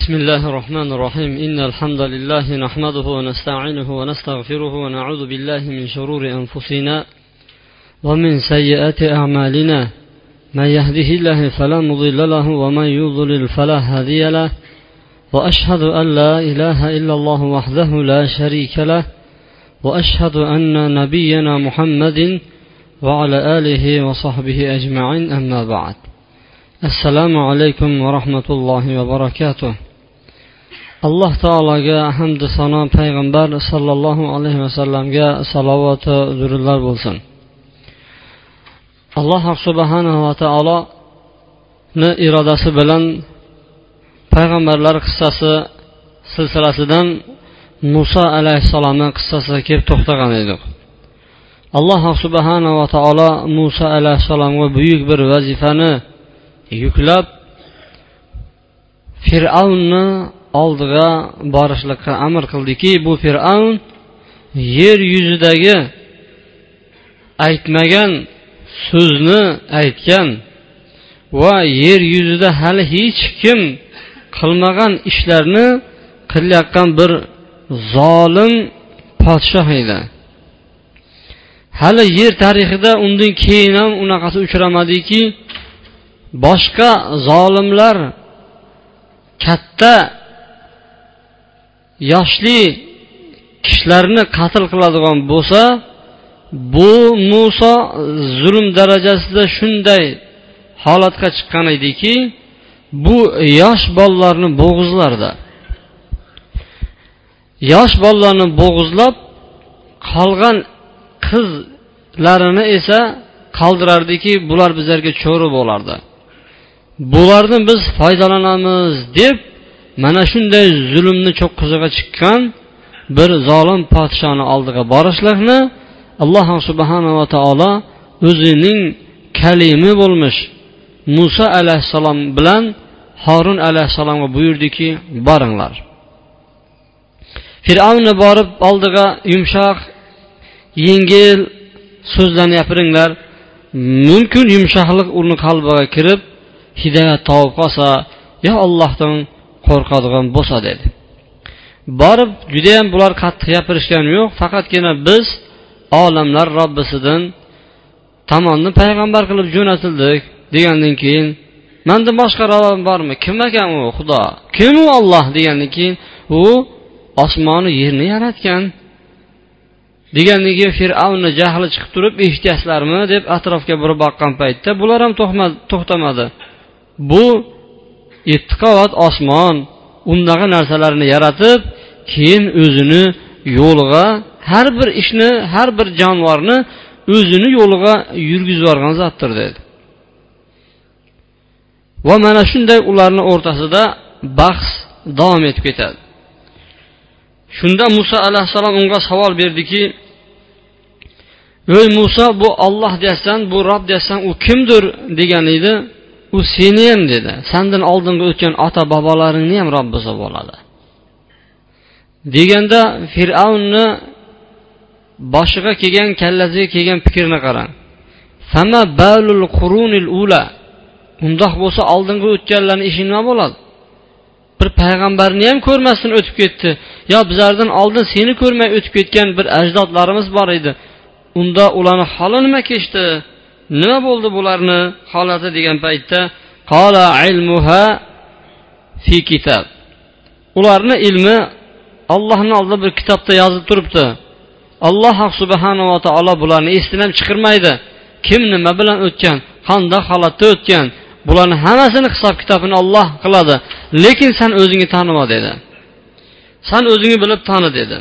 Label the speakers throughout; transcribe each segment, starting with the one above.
Speaker 1: بسم الله الرحمن الرحيم إن الحمد لله نحمده ونستعينه ونستغفره ونعوذ بالله من شرور أنفسنا ومن سيئات أعمالنا من يهده الله فلا مضل له ومن يضلل فلا هادي له وأشهد أن لا إله إلا الله وحده لا شريك له وأشهد أن نبينا محمد وعلى آله وصحبه أجمعين أما بعد alaykum va rahmatullohi va barakatuh. Alloh taologa hamdu sano payg'ambar sollallohu alayhi vasallamga salovatu durudlar bo'lsin. Alloh subhanava taoloni irodasi bilan payg'ambarlar qissasi silsilasidan muso alayhissalomni qissasiga kelib to'xtagan edik. Alloh subhanava taolo muso alayhissalomga buyuk bir vazifani yuklab fir'avnni oldiga borishlikka amr qildiki bu fir'avn yer yuzidagi aytmagan so'zni aytgan va yer yuzida hali hech kim qilmagan ishlarni qilayotgan bir zolim podshoh edi. Hali yer tarixida undan keyin ham unaqasi uchramadiki boshqa zolimlar katta yoshli kishilarni qatl qiladigan bo'lsa bu muso zulm darajasida shunday holatga chiqqan ediki bu yosh bolalarni bo'g'izlardi. Yosh bolalarni bo'g'izlab qolgan qizlarini esa qoldirardiki bular bizlarga cho'ri bo'lardi. Bularni biz foydalanamiz deb mana shunday zulmni cho'qqisiga chiqqan bir zolim podshoni oldiga borishlikni alloh subhanava taolo o'zining kalimi bo'lmish muso alayhissalom bilan horun alayhissalomga buyurdiki boringlar. Fir'avnni borib oldiga yumshoq yengil so'zlarni gapiringlar. Mumkin yumshoqlik uni qalbiga kirib hidoyat topib qolsa yo allohdan qo'rqadigan bo'lsa dedi. Borib judayam bular qattiq gapirishgani yo'q faqatgina biz olamlar robbisidan tomonni payg'ambar qilib jo'natildik degandan keyin mandan boshqa robbim bormi? Kim ekan u? Xudo. Kim u olloh degandan keyin u osmonu yerni yaratgan. Degandan keyin fir'avnni jahli chiqib turib eshityapsizlarmi deb atrofga burib boqqan paytda bular ham to'xtamadi. Bu yetti qavat osmon undaqa narsalarni yaratib keyin o'zini yo'liga har bir ishni har bir jonivorni o'zini yo'liga yurgizib yuborgan zotdir dedi. Va mana shunday ularni o'rtasida bahs davom etib ketadi. Shunda muso alayhissalom unga savol berdiki ey muso bu olloh deyapsan bu rob deyapsan u kimdir? degan edi. U seni ham dedi. Sandan oldingi o'tgan ota bobolaringni ham robbisi bo'ladi deganda fir'avnni boshiga kelgan kallasiga kelgan fikrni qarang. Undoq bo'lsa oldingi o'tganlarni ishi nima bo'ladi? Bir payg'ambarni ham ko'rmasdan o'tib ketdi. Yo bizlardan oldin seni ko'rmay o'tib ketgan bir ajdodlarimiz bor edi. Unda ularni holi nima kechdi? Nima bo'ldi bularni holati degan paytda qola ilmuha fi kitob ularni ilmi ollohni oldida bir kitobda yozib turibdi. Alloh subhanava taolo bularni esidan ham chiqarmaydi. Kim nima bilan o'tgan qanday holatda o'tgan bularni hammasini hisob kitobini olloh qiladi. Lekin san o'zingni tanima dedi. San o'zingni bilib tani dedi.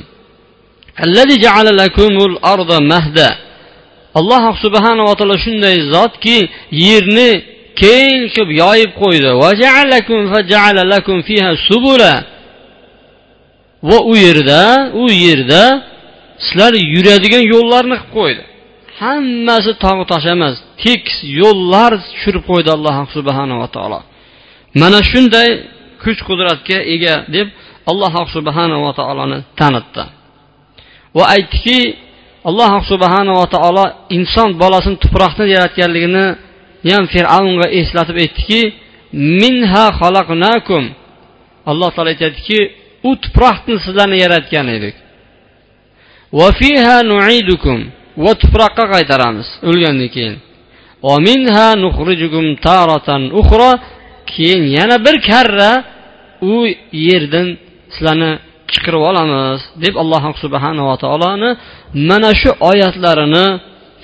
Speaker 1: Alloh subhanava taolo shunday zotki yerni keng qilib yoyib qo'ydi. Va u yerda u yerda sizlar yuradigan yo'llarni qilib qo'ydi. Hammasi tog' tosh emas tekis yo'llar tushirib qo'ydi alloh subhanava taolo. Mana shunday kuch qudratga ega deb alloh subhanava taoloni tanitdi. Va aytdiki alloh subhanava taolo inson bolasini tuproqdan yaratganligini ham fir'avnga eslatib aytdiki minha xalaqnakum. Alloh taolo aytyaptiki u tuproqdan sizlarni yaratgan edik. Va tuproqqa qaytaramiz o'lgandan keyin. Keyin yana bir karra u yerdan sizlarni chiqirib olamiz deb alloh subhanava taoloni mana shu oyatlarini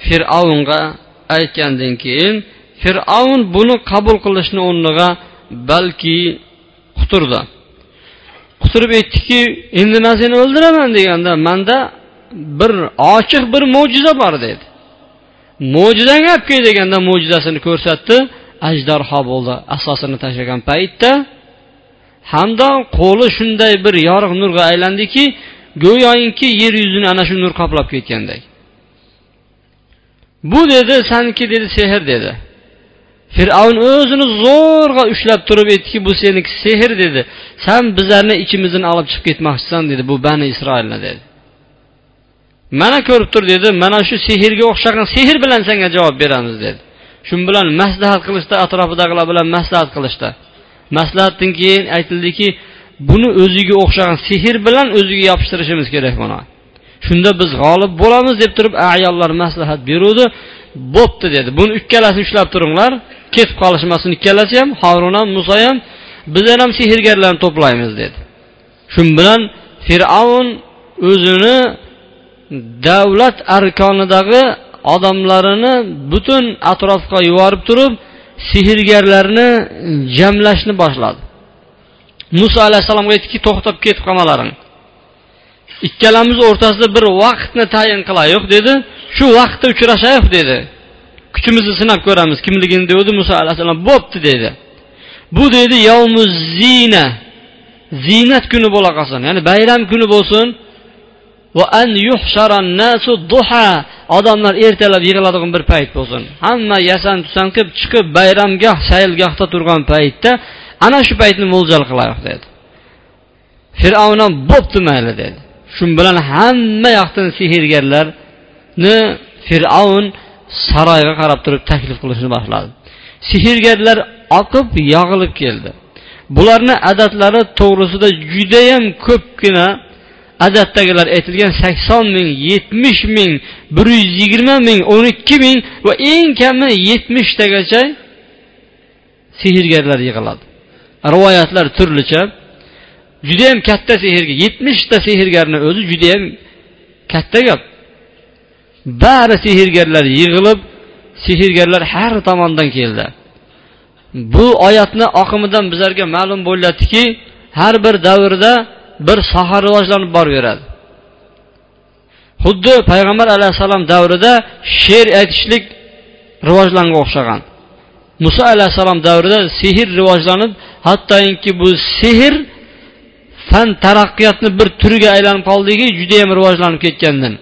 Speaker 1: fir'avnga aytgandan keyin fir'avn buni qabul qilishni o'rniga balki quturdi. Quturib aytdiki endi man seni o'ldiraman deganda manda bir ochiq bir mo'jiza bor dedi. Mo'jizang olib kel deganda mo'jizasini ko'rsatdi. Ajdarho bo'ldi asosini tashlagan paytda hamdon qo'li shunday bir yorug' nurga aylandiki go'yoinki yer yuzini ana shu nur qoplab ketgandek bu dedi saniki dedi sehr dedi. Fir'avn o'zini zo'rg'a ushlab turib aytdiki bu seniki sehr dedi. San bizlarni ichimizdan olib chiqib ketmoqchisan dedi bu bani isroilni dedi. Mana ko'rib tur dedi mana shu sehrga o'xshagan sehr bilan senga javob beramiz dedi. Shu bilan maslahat qilishda atrofidagilar bilan maslahat qilishdi. Maslahatdan keyin aytildiki buni o'ziga o'xshagan sehr bilan o'ziga yopishtirishimiz kerak buni shunda biz g'olib bo'lamiz deb turib ayollar maslahat beruvdi. Bo'pti dedi. Buni ikkalasini ushlab turinglar. Ketib qolishmasin. Ikkalasi ham harun ham muso ham bizlar ham sehrgarlarni to'playmiz dedi. Shu bilan fir'avn o'zini davlat arkonidagi odamlarini butun atrofga yuborib turib sehrgarlarni jamlashni boshladi. Muso alayhissalomga aytdiki to'xtab ketib qolmalaring. Ikkalamiz o'rtasida bir vaqtni tayin qilayiq dedi. Shu vaqtda uchrashayiq dedi. Kuchimizni sinab ko'ramiz kimligini degandi muso alayhissalom bo'pti dedi. Bu dedi yovmu zina. Ziynat kuni bo'la qolsin ya'ni bayram kuni bo'lsin. Odamlar ertalab yig'iladigan bir payt bo'lsin. Hamma yasan tusan qilib chiqib bayramgoh saylgohda turgan paytda ana shu paytni mo'ljal qilaylik dedi. Fir'avn ham bo'pti mayli dedi. Shu bilan hamma yoqdan sehrgarlarni fir'avn saroyga qarab turib taklif qilishni boshladi. Sehrgarlar oqib yog'ilib keldi. Bularni adatlari to'g'risida judayam ko'pgina adatdagilar aytilgan sakson ming yetmish ming bir yuz yigirma ming o'n ikki ming va eng kami yetmishtagacha sehrgarlar yig'iladi. Rivoyatlar turlicha. Judayam katta sehrga yetmishta sehrgarni o'zi judayam katta gap. Bari sehrgarlar yig'ilib sehrgarlar har tomondan keldi. Bu oyatni oqimidan bizlarga ma'lum bo'lyaptiki har bir davrda bir soha rivojlanib boraveradi. Xuddi payg'ambar alayhissalom davrida she'r aytishlik rivojlanga o'xshagan. Muso alayhissalom davrida sehr rivojlanib hattoki bu sehr fan taraqqiyotni bir turiga aylanib qoldiki judayam rivojlanib ketgandan.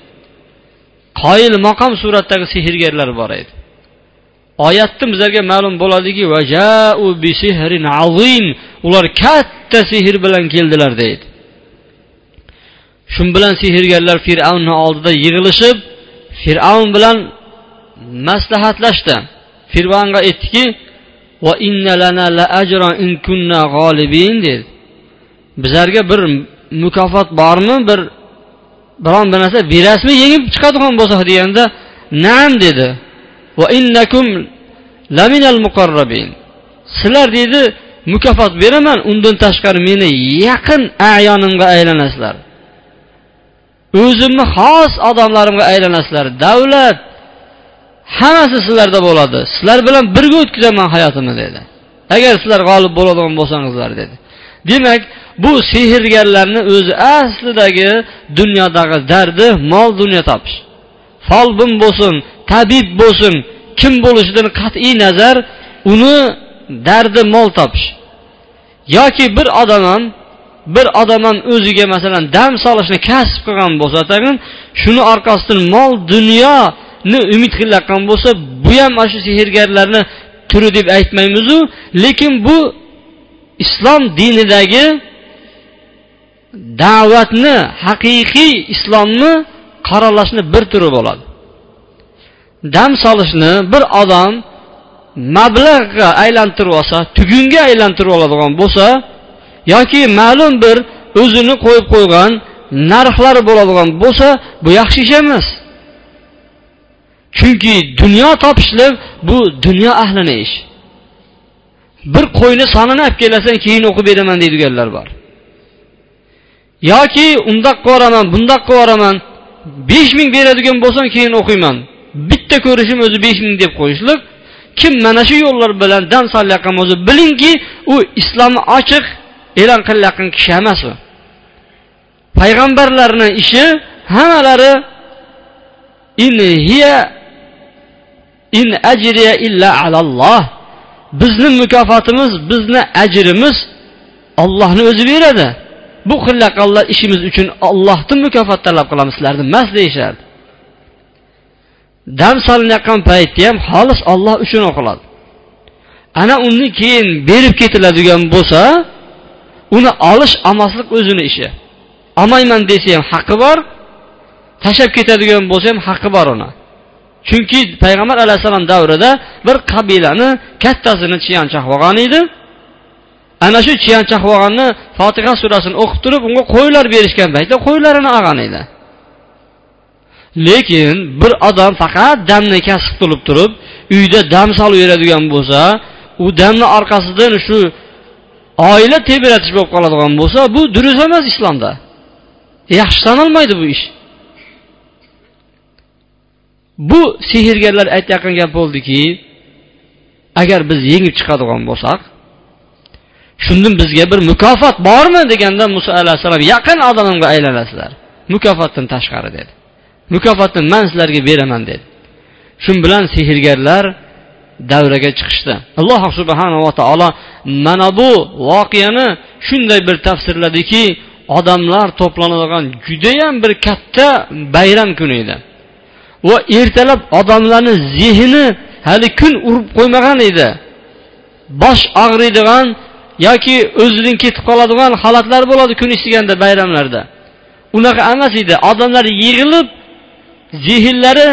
Speaker 1: Qoyil maqom suratdagi sehrgarlar bor edi. Oyatda bizlarga ma'lum bo'ladiki ular katta sehr bilan keldilar deydi. Shu bilan sehrgarlar fir'avnni oldida yig'ilishib fir'avn bilan maslahatlashdi. Fir'avnga aytdiki dedi. Bizlarga bir mukofot bormi? Bir biron bir narsa berasizmi yengib chiqadigan bo'lsa deganda nam dedi. Sizlar deydi mukofot beraman undan tashqari meni yaqin ayonimga aylanasizlar. O'zimni xos odamlarimga aylanasizlar. Davlat hammasi sizlarda bo'ladi. Sizlar bilan birga o'tkazaman hayotimni dedi. Agar sizlar g'olib bo'ladigan bo'lsangizlar dedi. Demak bu sehrgarlarni o'zi aslidagi dunyodagi dardi mol dunyo topish. Folbin bo'lsin tabib bo'lsin kim bo'lishidan qat'iy nazar uni dardi mol topish. Yoki bir odam ham bir odam ham o'ziga masalan dam solishni kasb qilgan bo'lsa tag'in shuni orqasidan mol dunyoni umid qilayotgan bo'lsa bu ham mana shu sehrgarlarni turi deb aytmaymizu. Lekin bu islom dinidagi da'vatni haqiqiy islomni qoralashni bir turi bo'ladi. Dam solishni bir odam mablag'ga aylantirib olsa tugunga aylantirib oladigan bo'lsa yoki ma'lum bir o'zini qo'yib qo'ygan narxlar bo'ladigan bo'lsa bu yaxshi ish emas. Chunki dunyo topishlik bu dunyo ahlini ish. Bir qo'yni sonini olib kelasan keyin o'qib beraman deydiganlar bor. Yoki undoq qilib yuboraman bundoq qilib yuboraman besh ming beradigan bo'lsam keyin o'qiyman. Bitta ko'rishim o'zi besh ming deb qo'yishlik. Kim mana shu yo'llar bilan dam solayotgan bo'lsa bilingki u islomni ochiq e'lon qilayotgan kishi emas u. Payg'ambarlarni ishi hammalari in hiya in ajriya illa alalloh bizni mukofotimiz bizni ajrimiz ollohni o'zi beradi. Bu qilayotganlar ishimiz uchun ollohdan mukofot talab qilamiz sizlarni emas deyishardi. Dam solinayotgan paytda ham xolis olloh uchun o'qiladi. Ana undan keyin berib ketiladigan bo'lsa uni olish olmaslik o'zini ishi. Olmayman desa ham haqqi bor tashlab ketadigan bo'lsa ham haqqi bor uni. Chunki payg'ambar alayhissalom davrida bir qabilani kattasini chiyan bo'lgan edi. Ana shu chiyan bo'lganni fotiha surasini o'qib turib unga qo'ylar berishgan paytda qo'ylarini olgan edi. Lekin bir odam faqat damni kasb qilib turib uyda dam solib yuradigan bo'lsa u damni orqasidan shu oila tebratish bo'lib qoladigan bo'lsa bu durust emas islomda. Yaxshi sanalmaydi bu ish. Bu sehrgarlar aytayotgan gap bo'ldiki agar biz yengib chiqadigan bo'lsak shundan bizga bir mukofot bormi deganda muso alayhissalom yaqin odamimga aylanasizlar mukofotdan tashqari dedi. Mukofotni man sizlarga beraman dedi. Shu bilan sehrgarlar davraga chiqishdi. Alloh subhanava taolo mana bu voqeani shunday bir tafsirladiki odamlar to'planadigan judayam bir katta bayram kuni edi. Va ertalab odamlarni zehni hali kun urib qo'ymagan edi. Bosh og'riydigan yoki o'zidan ketib qoladigan holatlar bo'ladi kun isiganda bayramlarda. Unaqa emas edi. Odamlar yig'ilib zehnlari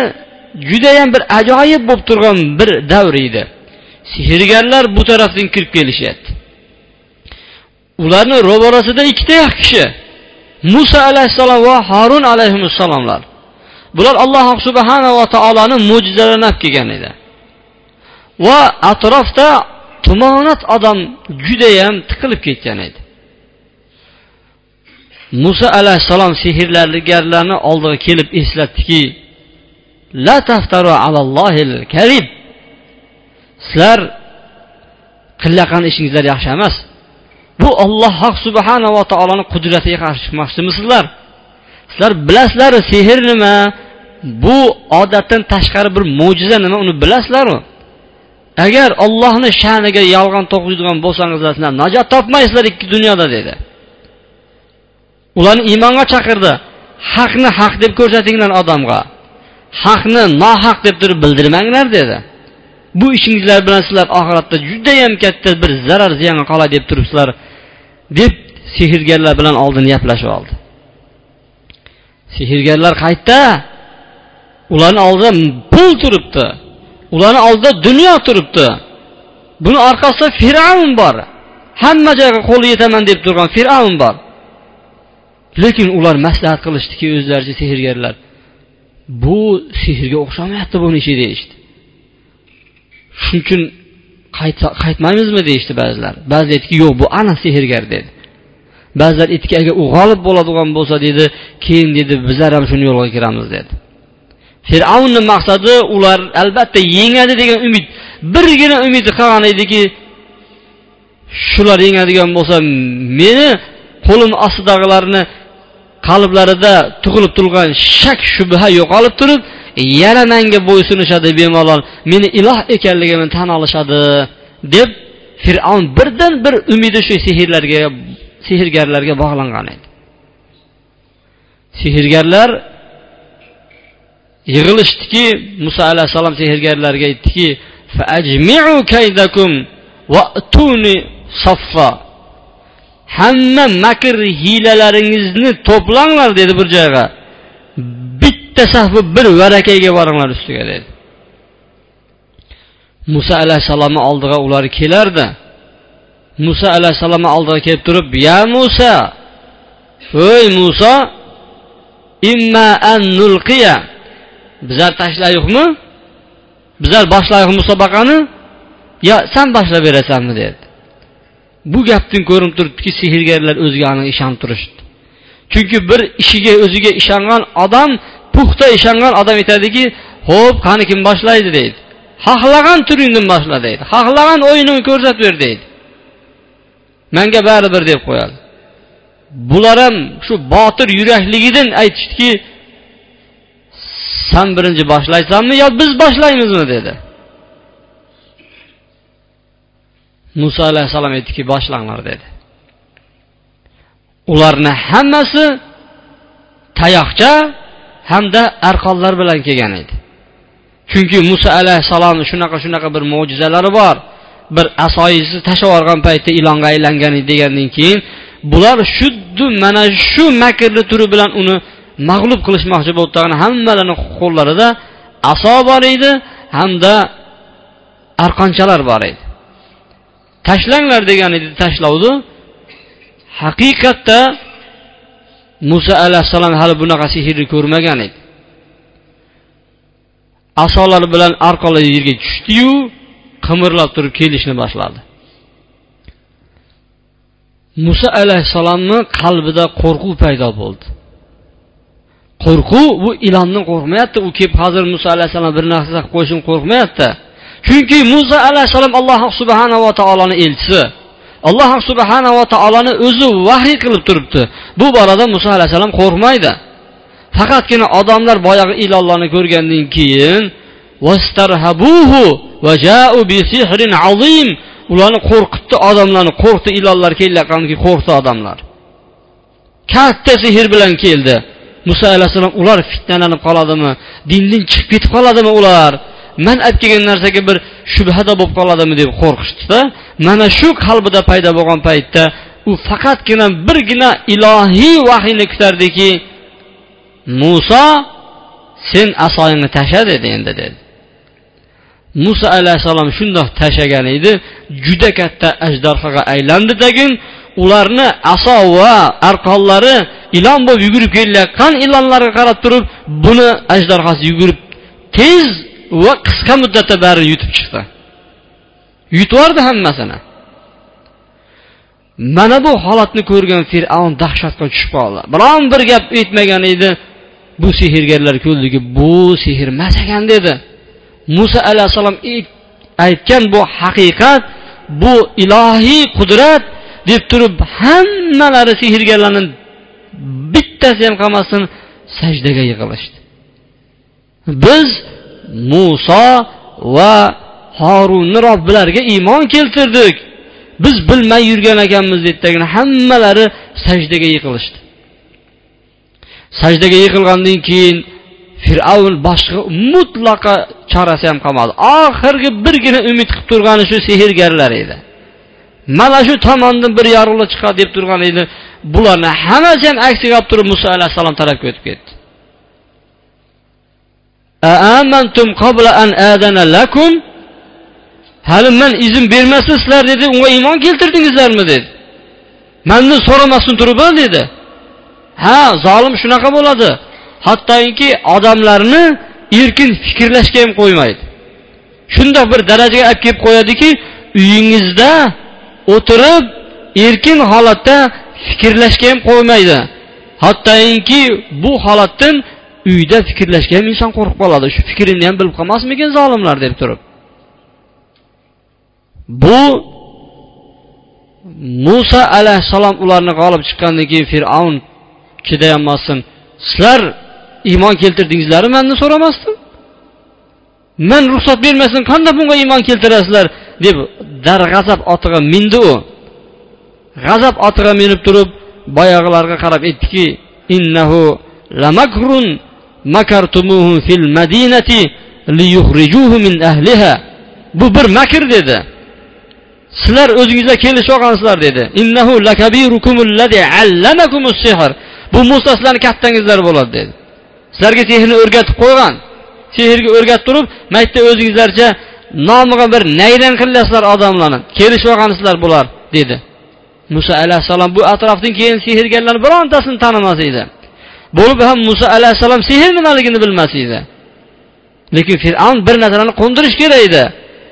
Speaker 1: judayam bir ajoyib bo'lib turgan bir davr edi. Sehrgarlar bu tarafdan kirib kelishyapti. Ularni ro'barasida ikkita kishi muso alayhissalom va harun alayhissalomlar bular alloh subhanava taoloni mo'jizalarini olib kelgan edi. Va atrofda tumonat odam judayam tiqilib ketgan edi. Muso alayhissalom sehrlargarlarni oldiga kelib eslatdiki la taftaru alallohil karib sizlar qilayotgan ishingizlar yaxshi emas. Bu olloh subhanava taoloni qudratiga qarshi chiqmoqchimisizlar? Sizlar bilasizlar sehr nima? Bu odatdan tashqari bir mo'jiza nima uni bilasizlaru? Agar ollohni sha'niga yolg'on to'qiydigan bo'lsangizlar sizlar najot topmaysizlar ikki dunyoda dedi. Ularni iymonga chaqirdi. Haqni haq deb ko'rsatinglar odamga. Haqni nohaq deb turib bildirmanglar dedi. Bu ishingizlar bilan sizlar oxiratda judayam katta bir zarar ziyonga qoladi deb turibsizlar deb sehrgarlar bilan oldin gaplashib oldi. Sehrgarlar qayerda ularni oldida pul turibdi ularni oldida dunyo turibdi. Buni orqasida fir'avn bor hamma joyga qo'li yetaman deb turgan fir'avn bor. Lekin ular maslahat qilishdiki o'zlaricha sehrgarlar bu sehrga o'xshamayapti buni ishi deyishdi. Shuning uchun qaytmaymizmi deyishdi ba'zilar. Ba'zilar aytdiki yo'q bu aniq sehrgar dedi. Ba'zilar aytdiki agar u g'olib bo'ladigan bo'lsa dedi keyin dedi bizlar ham shuni yo'lga kiramiz dedi. Fir'avnni maqsadi ular albatta yengadi degan umid birgina umidi qolgan ediki shular yengadigan bo'lsa meni qo'lim ostidagilarni qalblarida tug'ilib turgan shak shubha yo'qolib turib yana manga bo'ysunishadi bemalol meni iloh ekanligimni tan olishadi deb fir'avn birdan bir umidi shu sehrlarga sehrgarlarga bog'langan edi. Sehrgarlar yig'ilishdiki muso alayhissalom sehrgarlarga aytdiki hamma makr hiylalaringizni to'planglar dedi bir joyga. Bitta sahvi bir varakayga boringlar ustiga dedi. Muso alayhissalomni oldiga ular kelardi. Muso alayhissalomni oldiga kelib turib ya muso ey muso imma an nulqiya bizlar tashlaylikmi? Bizlar boshlayiq musobaqani? Yo san boshlab berasanmi? dedi. Bu gapdan ko'rinib turibdiki sehrgarlar o'ziga aniq ishonib turishdi chunki bir ishiga o'ziga ishongan odam puxta ishongan odam aytadiki ho'p qani kim boshlaydi? deydi. Xohlagan turingdan boshla deydi. Xohlagan o'yiningni ko'rsatib ber deydi. Manga baribir deb qo'yadi. Bular ham shu botir yurakligidan aytishdiki san birinchi boshlaysanmi yo biz boshlaymizmi? dedi. Muso alayhissalom aytdiki boshlanglar dedi. Ularni hammasi tayoqcha hamda arqonlar bilan kelgan edi. Chunki muso alayhissalomni shunaqa shunaqa bir mo'jizalari bor. Bir asoyisi tashlab yuborgan paytda ilonga aylangan degandan keyin bular xuddi mana shu makrli turi bilan uni mag'lub qilishmoqchi bo'lgan hammalarini qo'llarida aso bor edi hamda arqonchalar bor edi. Tashlanglar degan edi tashlovdi haqiqatda muso alayhissalom hali bunaqa sehrni ko'rmagan edi. Asolar bilan arqonlar yerga tushdiyu qimirlab turib kelishni boshladi. Muso alayhissalomni qalbida qo'rquv paydo bo'ldi. Qo'rquv bu ilondan qo'rqmayapti u kelib hozir muso alayhissalom bir narsa qilib qo'yishini qo'rqmayapti. Chunki muso alayhissalom alloh subhanava taoloni elchisi. Alloh subhanava taoloni o'zi vahiy qilib turibdi. Bu borada muso alayhissalom qo'rqmaydi. Faqatgina odamlar boyagi ilonlarni ko'rgandan keyin ularni qo'rqitdi odamlarni qo'rqdi ilonlar kelayotganki qo'rqdi odamlar. Katta sehr bilan keldi. Muso alayhissalom ular fitnalanib qoladimi? Dindan chiqib ketib qoladimi ular? Man olib kelgan narsaga bir shubhada bo'lib qoladimi deb qo'rqishdida mana shu qalbida paydo bo'lgan paytda u faqatgina birgina ilohiy vahiyni kutardiki muso sen asoyingni tasha dedi endi dedi muso alayhissalom shundoq tashlagan edi juda katta ajdarhoga aylandi tagin ularni aso va arqonlari ilon bo'lib yugurib kelayotgan ilonlarga qarab turib buni ajdarhosi yugurib tez va qisqa muddatda barini yutib chiqdi yutib yubordi hammasini. Mana bu holatni ko'rgan fir'avn dahshatga tushib qoldi. Biron bir gap aytmagan edi bu sehrgarlar ko'ldiki bu sehr emas ekan dedi. Muso alayhissalom aytgan bu haqiqat bu ilohiy qudrat deb turib hammalari sehrgarlarni bittasi ham qolmasdan sajdaga yiqilishdi biz muso va horunni robbilariga iymon keltirdik. Biz bilmay yurgan ekanmiz deydidagina hammalari sajdaga yiqilishdi. Sajdaga yiqilgandan keyin fir'avn boshqa mutlaqo chorasi ham qolmadi. Oxirgi birgina umid qilib turgani shu sehrgarlar edi. Mana shu tomondan bir yorug'lik chiqadi deb turgan edi. Bularni hammasi ham aksiga olib turib muso alayhissalom tarafga o'tib ketdi. Hali man izn bermasdan sizlar dedi unga iymon keltirdingizlarmi dedi. Mandan so'ramasdan turib dedi. Ha zolim shunaqa bo'ladi. Hattoki odamlarni erkin fikrlashga ham qo'ymaydi. Shundoq bir darajaga olib kelib qo'yadiki uyingizda o'tirib erkin holatda fikrlashga ham qo'ymaydi. Hattoki bu holatdan uyda fikrlashga ham inson qo'rqib qoladi. Shu fikrini ham bilib qolmasmikin zolimlar deb turib. Bu muso alayhissalom ularni g'olib chiqqandan keyin fir'avn chidayolmasdan sizlar iymon keltirdingizlarmi mandan so'ramasdim. Man ruxsat bermasdan qanday bunga iymon keltirasizlar deb darg'azab otiga mindi u. G'azab otiga minib turib boyag'ilarga qarab aytdiki innahu lamakrun makartumuhum fil madinati liyukhrijuhu min ahliha bu bir makr dedi. Sizlar o'zingizlar kelishib olgansizlar dedi. innahu lakabirukumulladhi allamakumus sihr bu muso sizlarni kattangizlar bo'ladi dedi. Sizlarga sehrni o'rgatib qo'ygan. Sehrga o'rgatib turib maytda o'zingizlarcha nomiga bir nayrang qilasizlar odamlarni. Kelishib olgansizlar bular dedi. Muso alayhissalom bu atrofdan keyin sehrgarlarni birontasini tanimas edi. Bo'lib ham muso alayhissalom sehr nimaligini bilmas edi. Lekin fir'avn bir narsalarni qo'ndirish kerak edi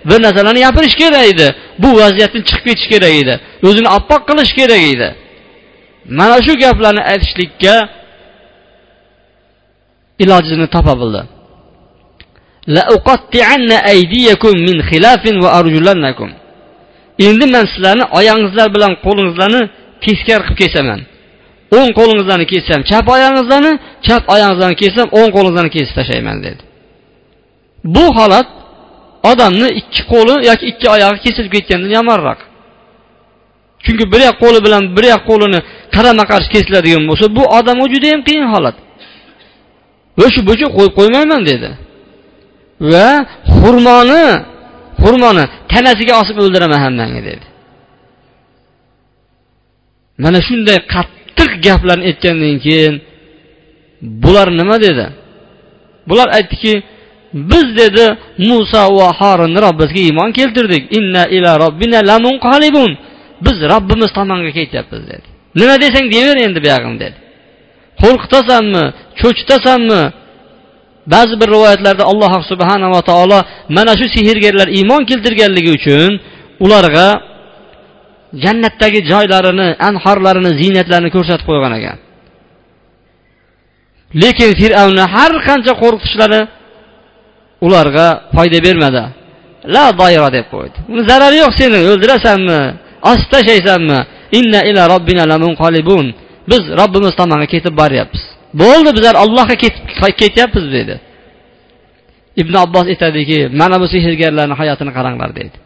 Speaker 1: bir narsalarni gapirish kerak edi bu vaziyatdan chiqib ketish kerak edi o'zini oppoq qilish kerak edi. Mana shu gaplarni aytishlikka ilojini topa bildi. Endi man sizlarni oyog'ingizlar bilan qo'lingizlarni teskari qilib kesaman o'ng qo'lingizlarni kessam chap oyog'ingizlarni chap oyog'ingizlarni kessam o'ng qo'lingizlarni kesib tashlayman dedi. Bu holat odamni ikki qo'li yoki ikki oyog'i kesilib ketgandan yomonroq chunki bir yoq qo'li bilan bir yoq qo'lini qarama qarshi kesiladigan bo'lsa bu odamga judayam qiyin holat. Va shu bo'yicha qo'yib qo'ymayman dedi. Va xurmoni xurmoni tanasiga osib o'ldiraman hammangni dedi. Mana shunday qattiq gaplarni aytgandan keyin bular nima dedi? Bular aytdiki biz dedi muso va horinni robbimizga iymon keltirdik. Inna ila robbina lamunqalibun biz robbimiz tomonga ketyapmiz dedi. Nima desang deyaver endi buyog'ini dedi. Qo'rqitasanmi? Cho'chitasanmi? Ba'zi bir rivoyatlarda alloh subhanava taolo mana shu sehrgarlar iymon keltirganligi uchun ularga jannatdagi joylarini anhorlarini ziynatlarini ko'rsatib qo'ygan ekan. Lekin fir'avnni har qancha qo'rqitishlari ularga foyda bermadi. La doira deb qo'ydi. Uni zarari yo'q seni o'ldirasanmi osib tashlaysanmi? Inna ila robbina lamunqalibun biz robbimiz tomonga ketib boryapmiz. Bo'ldi bizlar allohga ketyapmiz dedi. Ibn abbos aytadiki mana bu sehrgarlarni hayotini qaranglar deydi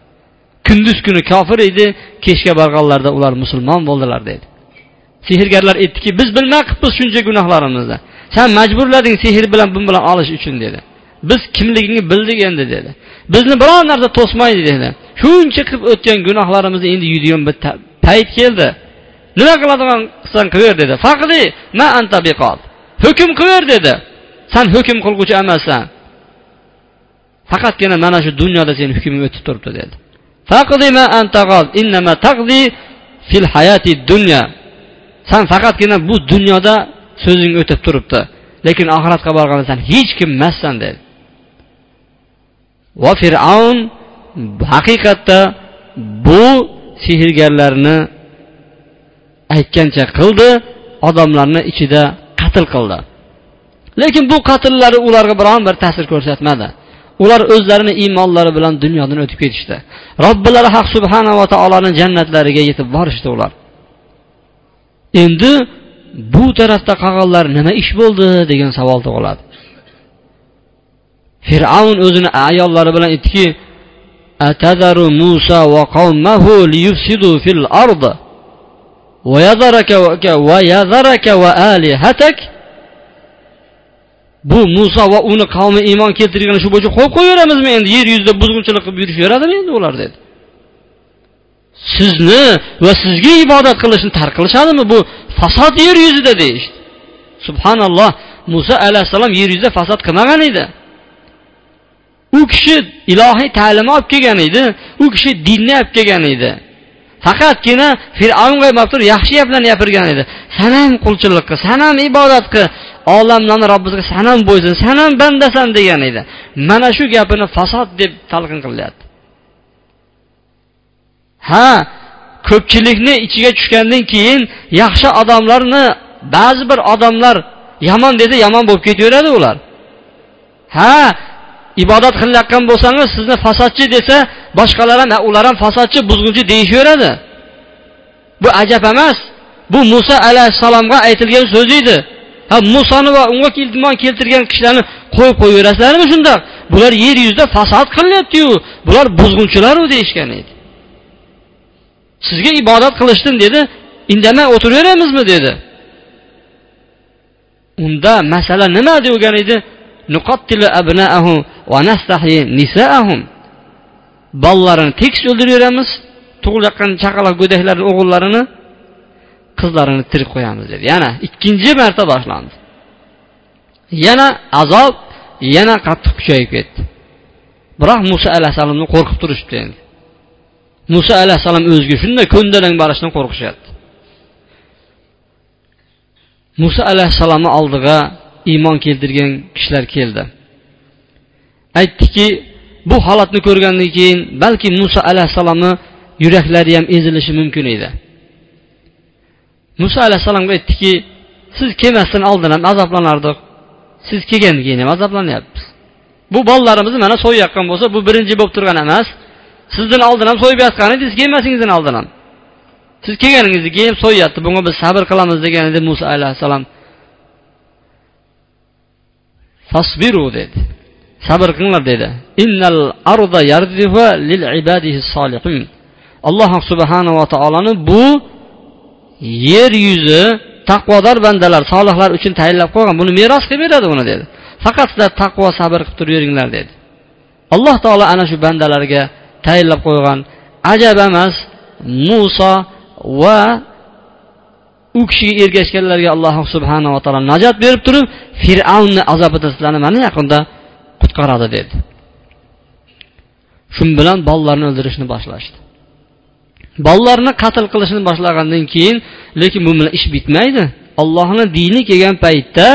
Speaker 1: kunduz kuni kofir edi kechga borganlarida ular musulmon bo'ldilar dedi. Sehrgarlar aytdiki biz bilmay qilibmiz shuncha gunohlarimizni. San majburlading sehr bilan bun bilan olish uchun dedi. Biz kimligingni bildik endi dedi. Bizni biron narsa to'smaydi dedi. Shuncha qilib o'tgan gunohlarimizni endi yuydigan bir payt keldi. Nima qiladigan qilsang qilaver dedi. Faqli ma anta biqol hukm qilaver dedi. San hukm qilguvchi emassan. Faqatgina mana shu dunyoda seni hukming o'tib turibdi dedi. Fil hayati dunya. San faqatgina bu dunyoda so'zing o'tib turibdi. Lekin oxiratga borganda san hech kim emassan dedi. Va fir'avn haqiqatda bu sehrgarlarni aytgancha qildi odamlarni ichida qatl qildi. Lekin bu qatllari ularga biron bir ta'sir ko'rsatmadi. Ular o'zlarini iymonlari bilan dunyodan o'tib ketishdi. Robbilari haq subhanava taoloni jannatlariga yetib borishdi ular. Endi bu tarafda qolganlar nima ish bo'ldi degan savol tug'iladi. Fir'avn o'zini ayollari bilan aytdiki atazaru musa va qavmahu liyufsidu fil ard va yazaraka va va alihatak bu muso va uni qavmi iymon keltirgan shu bo'yicha qo'yib qo'yaveramizmi endi? Yer yuzida buzg'unchilik qilib yurishaveradimi endi ular dedi. Sizni va sizga ibodat qilishni tark qilishadimi bu fasod yer yuzida deyishdi. Subhanalloh muso alayhissalom yer yuzida fasod qilmagan edi. U kishi ilohiy ta'limni olib kelgan edi u kishi dinni olib kelgan edi. Faqatgina fir'avnga turib yaxshi gaplarni gapirgan edi. Sanam qulchilik qil sanam ibodat qil olamlarni robbisiga sanam bo'ysin sanam bandasan degan edi. Mana shu gapini fasod deb talqin qilyapti. Ha ko'pchilikni ichiga tushgandan keyin yaxshi odamlarni ba'zi bir odamlar yomon desa yomon bo'lib ketaveradi ular. Ha ibodat qilayotgan bo'lsangiz sizni fasodchi desa boshqalar ham ular ham fasodchi buzg'unchi deyishaveradi. Bu ajab emas. Bu muso alayhissalomga aytilgan so'z edi. Ha musoni va unga iymon keltirgan kishilarni qo'yib qo'yaverasizlarmi shundoq bular yer yuzida fasod qilyaptiyu bular buzg'unchilaru deyishgan edi. Sizga ibodat qilishdim dedi. Indamay o'tiraveramizmi dedi. Unda masala nima degan edi? Bolalarini tekis o'ldiraveramiz. Tug'ilayotgan chaqaloq go'daklarni o'g'illarini qizlarini tirik qo'yamiz dedi. Yana ikkinchi marta boshlandi. Yana azob yana qattiq kuchayib ketdi. Biroq muso alayhissalomni qo'rqib turishibdi endi. Muso alayhissalom o'ziga shunday ko'ndalang borishdan qo'rqishyapti. Muso alayhissalomni oldiga iymon keltirgan kishilar keldi. Aytdiki bu holatni ko'rgandan keyin balki muso alayhissalomni yuraklari ham ezilishi mumkin edi. Muso alayhissalomga aytdiki siz kelmasdan oldin ham azoblanardik siz kelgandan keyin ham azoblanyapmiz bu bolalarimizni mana so'yayotgan bo'lsa bu birinchi bo'lib turgan emas. Sizdan oldin ham so'yib yotgan edi siz kelmasingizdan oldin ham siz kelganingizdan keyin so'yyapti bunga biz sabr qilamiz degan edi muso alayhissalom fasbiru dedi. Sabr qilinglar dedi. İnnal arda lil ibadihi solihin alloh subhanava taoloni bu yer yuzi taqvodor bandalar solihlar uchun tayinlab qo'ygan buni meros qilib beradi uni dedi. Faqat sizlar taqvo sabr qilib turaveringlar dedi. Alloh taolo ana shu bandalarga tayinlab qo'ygan ajab emas muso va u kishiga ergashganlarga alloh subhanava taolo najot berib turib fir'avnni azobidan sizlarni mana yaqinda qutqaradi dedi. Shu bilan bolalarni o'ldirishni boshlashdi. Bolalarni qatl qilishni boshlagandan keyin lekin bu bilan ish bitmaydi. Ollohni dini kelgan paytda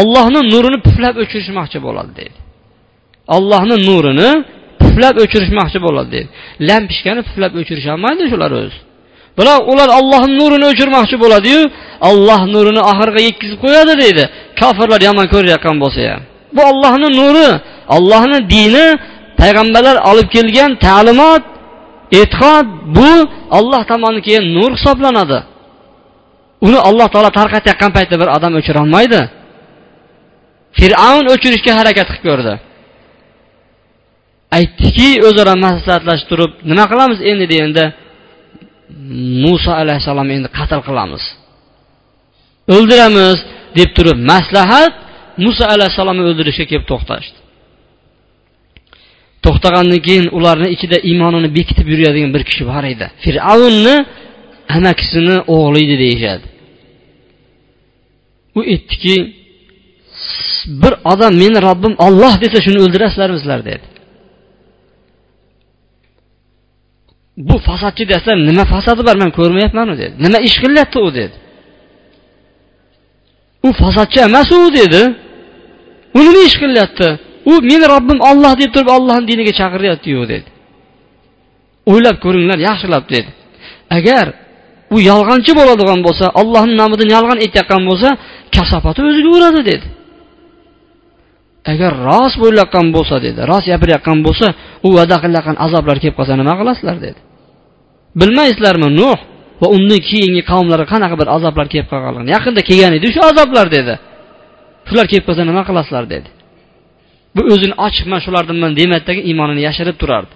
Speaker 1: ollohni nurini puflab o'chirishmoqchi bo'ladi deydi ollohni nurini puflab o'chirishmoqchi bo'ladi deydi lampochkani puflab o'chirisholmaydi shular o'zi biroq ular ollohni nurini o'chirmoqchi bo'ladiyu olloh nurini oxiriga yetkazib qo'yadi deydi. Kofirlar yomon ko'rayotgan bo'lsa ham. Bu ollohni nuri ollohni dini payg'ambarlar olib kelgan ta'limot e'tiqod bu olloh tomonidan kelgan nur hisoblanadi. Uni alloh taolo tarqatayotgan paytda bir odam o'chirolmaydi fir'avn o'chirishga harakat qilib ko'rdi. Aytdiki o'zaro maslahatlashib turib nima qilamiz endi deganda muso alayhissalomni endi qatl qilamiz. O'ldiramiz deb turib maslahat muso alayhissalomni o'ldirishga kelib to'xtashdi. To'xtagandan keyin ularni ichida iymonini bekitib yuradigan bir kishi bor edi. Fir'avnni amakisini o'g'li edi deyishadi. U aytdiki bir odam meni robbim olloh desa shuni o'ldirasizlarmi sizlar dedi. Bu fasodchi desa nima fasodi bor man ko'rmayapmanu dedi. Nima ish qilyapti u dedi. U fasodchi emas u dedi. U nima ish qilyapti u meni robbim olloh deb turib ollohni diniga chaqiryaptiyu dedi. O'ylab ko'ringlar yaxshilab dedi. Agar u yolg'onchi bo'ladigan bo'lsa ollohni nomidan yolg'on aytayotgan bo'lsa kasofati o'ziga uradi dedi. Agar rost bo'layotgan bo'lsa dedi rost gapirayotgan bo'lsa u va'da qilayotgan azoblar kelib qolsa nima qilasizlar dedi. Bilmaysizlarmi nuh va undan keyingi qavmlarga qanaqa bir azoblar kelib qolganligini. Yaqinda kelgan edi shu azoblar dedi. Shular kelib qolsa nima qilasizlar dedi. Bu o'zini ochiq man shulardanman demadidagi iymonini yashirib turardi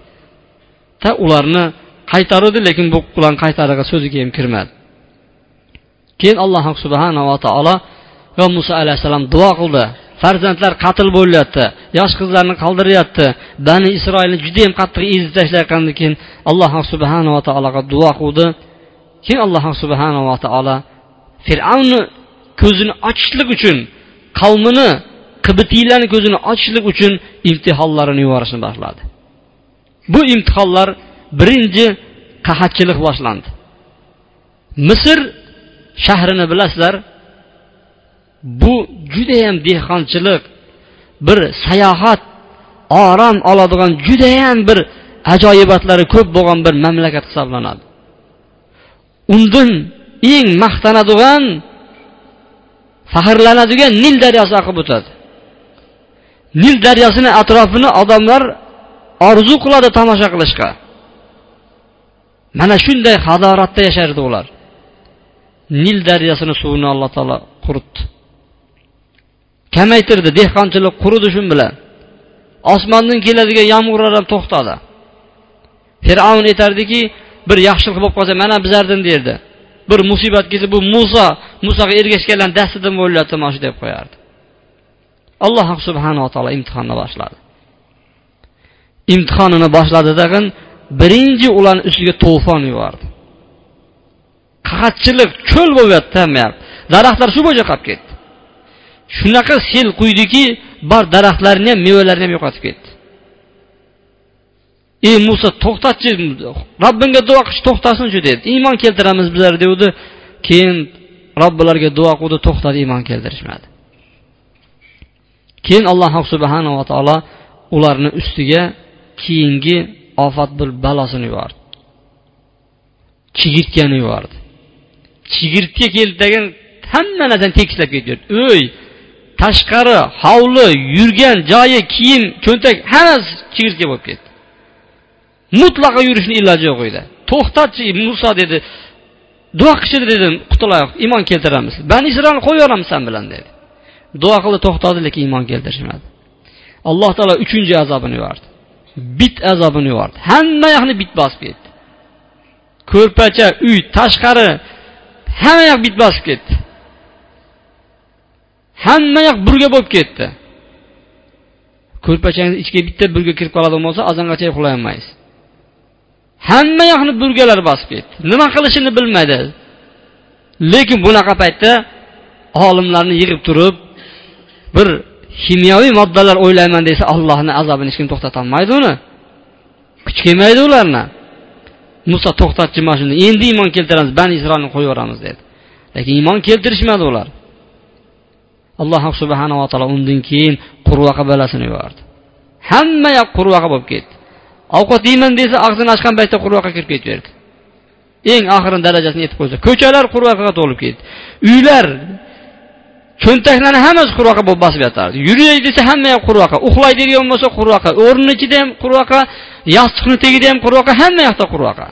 Speaker 1: ta ularni qaytaruvdi lekin bu ularni qaytarig'i so'ziga ham kirmadi. Keyin alloh subhanava taolo va muso alayhissalom duo qildi. Farzandlar qatl bo'lyapti yosh qizlarni qoldiryapti. Bani isroilni judayam qattiq ezib tashlayotgandan keyin alloh subhanava taologa duo qildi. Keyin alloh subhanava taolo fir'avnni ko'zini ochishlik uchun qavmini qibitiylarni ko'zini ochishlik uchun imtihonlarini yuborishni boshladi. Bu imtihonlar birinchi qahatchilik boshlandi. Misr shahrini bilasizlar bu judayam dehqonchilik bir sayohat orom oladigan judayam bir ajoyibotlari ko'p bo'lgan bir mamlakat hisoblanadi. Undan eng maqtanadigan faxrlanadigan nil daryosi oqib o'tadi. Nil daryosini atrofini odamlar orzu qiladi tomosha qilishga. Mana shunday hadoratda yashardi ular. Nil daryosini suvini alloh taolo quritdi. Kamaytirdi dehqonchilik quridi shu bilan. Osmondan keladigan yomg'irlar ham to'xtadi. Fir'avn aytardiki bir yaxshilik bo'lib qolsa mana bizlardan derdi. Bir musibat kelsa bu muso musoga ergashganlarni dastidan bo'lyapti mana shu deb qo'yardi. Alloh subhanava taolo imtihonni boshladi. Imtihonini boshladi tag'in birinchi ularni ustiga to'fon yubordi. Qahatchilik cho'l bo'lyapti hammayapti daraxtlar shu bo'yicha qolib ketdi. Shunaqa sel quydiki bor daraxtlarni ham mevalarini ham yo'qotib ketdi. Ey muso to'xtatchi robbingga duo qilish to'xtasinchi dedi. Iymon keltiramiz bizlar degandi keyin robbilariga duo qildi to'xtadi iymon keltirishmadi. Keyin alloh subhanava taolo ularni ustiga keyingi ofat bir balosini yubordi. Chigirtkani yubordi. Chigirtka keldi degan hamma narsani tekislab ketdi. O'y tashqari hovli yurgan joyi kiyim cho'ntak hammasi chigirtka bo'lib ketdi mutlaqo yurishni iloji yo'q edi to'xtatchi muso dedi duo qilchi dedim qutulaylik iymon keltiramiz bani isroilni qo'yib yuboramiz san bilan dedi. Duo qildi to'xtadi lekin iymon keltirishmadi alloh taolo uchinchi azobini yubordi bit azobini yubordi hamma yoqni bit bosib ketdi ko'rpacha uy tashqari hamma yoq bit bosib ketdi hamma yoq burga bo'lib ketdi. Ko'rpachangiz ichiga bitta burga kirib qoladigan bo'lsa azongacha uxlay olmaysiz hamma yoqni burgalar bosib ketdi. Nima qilishini bilmadi. Lekin bunaqa paytda olimlarni yig'ib turib bir kimyoviy moddalar o'ylayman desa allohni azobini hech kim to'xtatolmaydi uni. Kuch kelmaydi ularni. Muso to'xtatchi mana shuni endi iymon keltiramiz bani isroilni qo'yib yuboramiz dedi. Lekin iymon keltirishmadi ular. Alloh subhanava taolo undan keyin qurvaqa balasini yubordi. Hamma yoq qurvaqa bo'lib ketdi. Ovqat yeyman desa og'zini ochgan paytda qurvaqa kirib ketaverdi eng oxirini darajasini yetib qo'ysa ko'chalar qurvaqaga to'lib ketdi. Uylar cho'ntaklarni hammasi qurvaqa bo'lib bosib yotardi. Yuray desa hamma yoq qurvaqa uxlaydigan bo'lsa qurvaqa o'rnini ichida ham qurvaqa yostiqni tagida ham qurvaqa hamma yoqda qurvaqa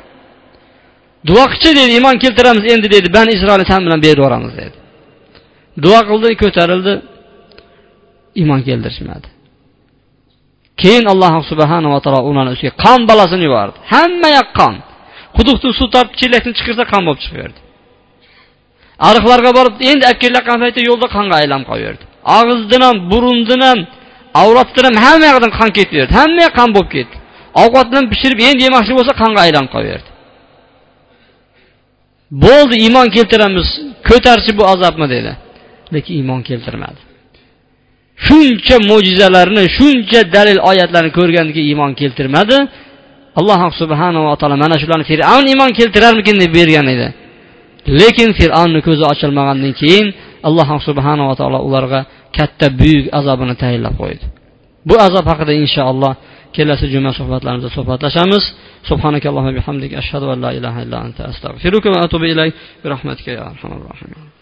Speaker 1: duo qilchi deydi iymon keltiramiz endi dedi bani isroilni san bilan berib yuboramiz dedi. Duo qildi ko'tarildi. İymon keltirishmadi keyin alloh subhanava taolo ularni ustiga qon balasini yubordi. Hamma yoq qon. Quduqdan suv tortib chelakdan chiqarsa qon bo'lib chiqaverdi. Ariqlarga borib endi olib kelayotgan paytda yo'lda qonga aylanib qolaverdi og'izdan ham burundan ham avratdan ham hamma yoqdan qon ketaverdi hamma yoq qon bo'lib ketdi. Ovqatni pishirib endi yemoqchi bo'lsa qonga aylanib qolaverdi bo'ldi iymon keltiramiz. Ko'tarchi bu azobni dedi lekin iymon keltirmadi. Shuncha mo'jizalarni shuncha dalil oyatlarni ko'rgandiki iymon keltirmadi. Alloh subhanava taolo mana shularni fir'avn iymon keltirarmikin deb bergan edi. Lekin fir'avnni ko'zi ochilmagandan keyin alloh subhanava taolo ularga katta buyuk azobini tayinlab qo'ydi. Bu azob haqida inshaalloh kelasi juma suhbatlarimizda suhbatlashamiz. Subhanakallohu bihamdik ashhadu an la ilaha illa anta astag'firuka va atubu ilayk. Bi rahmatika ya arhamar rohimin.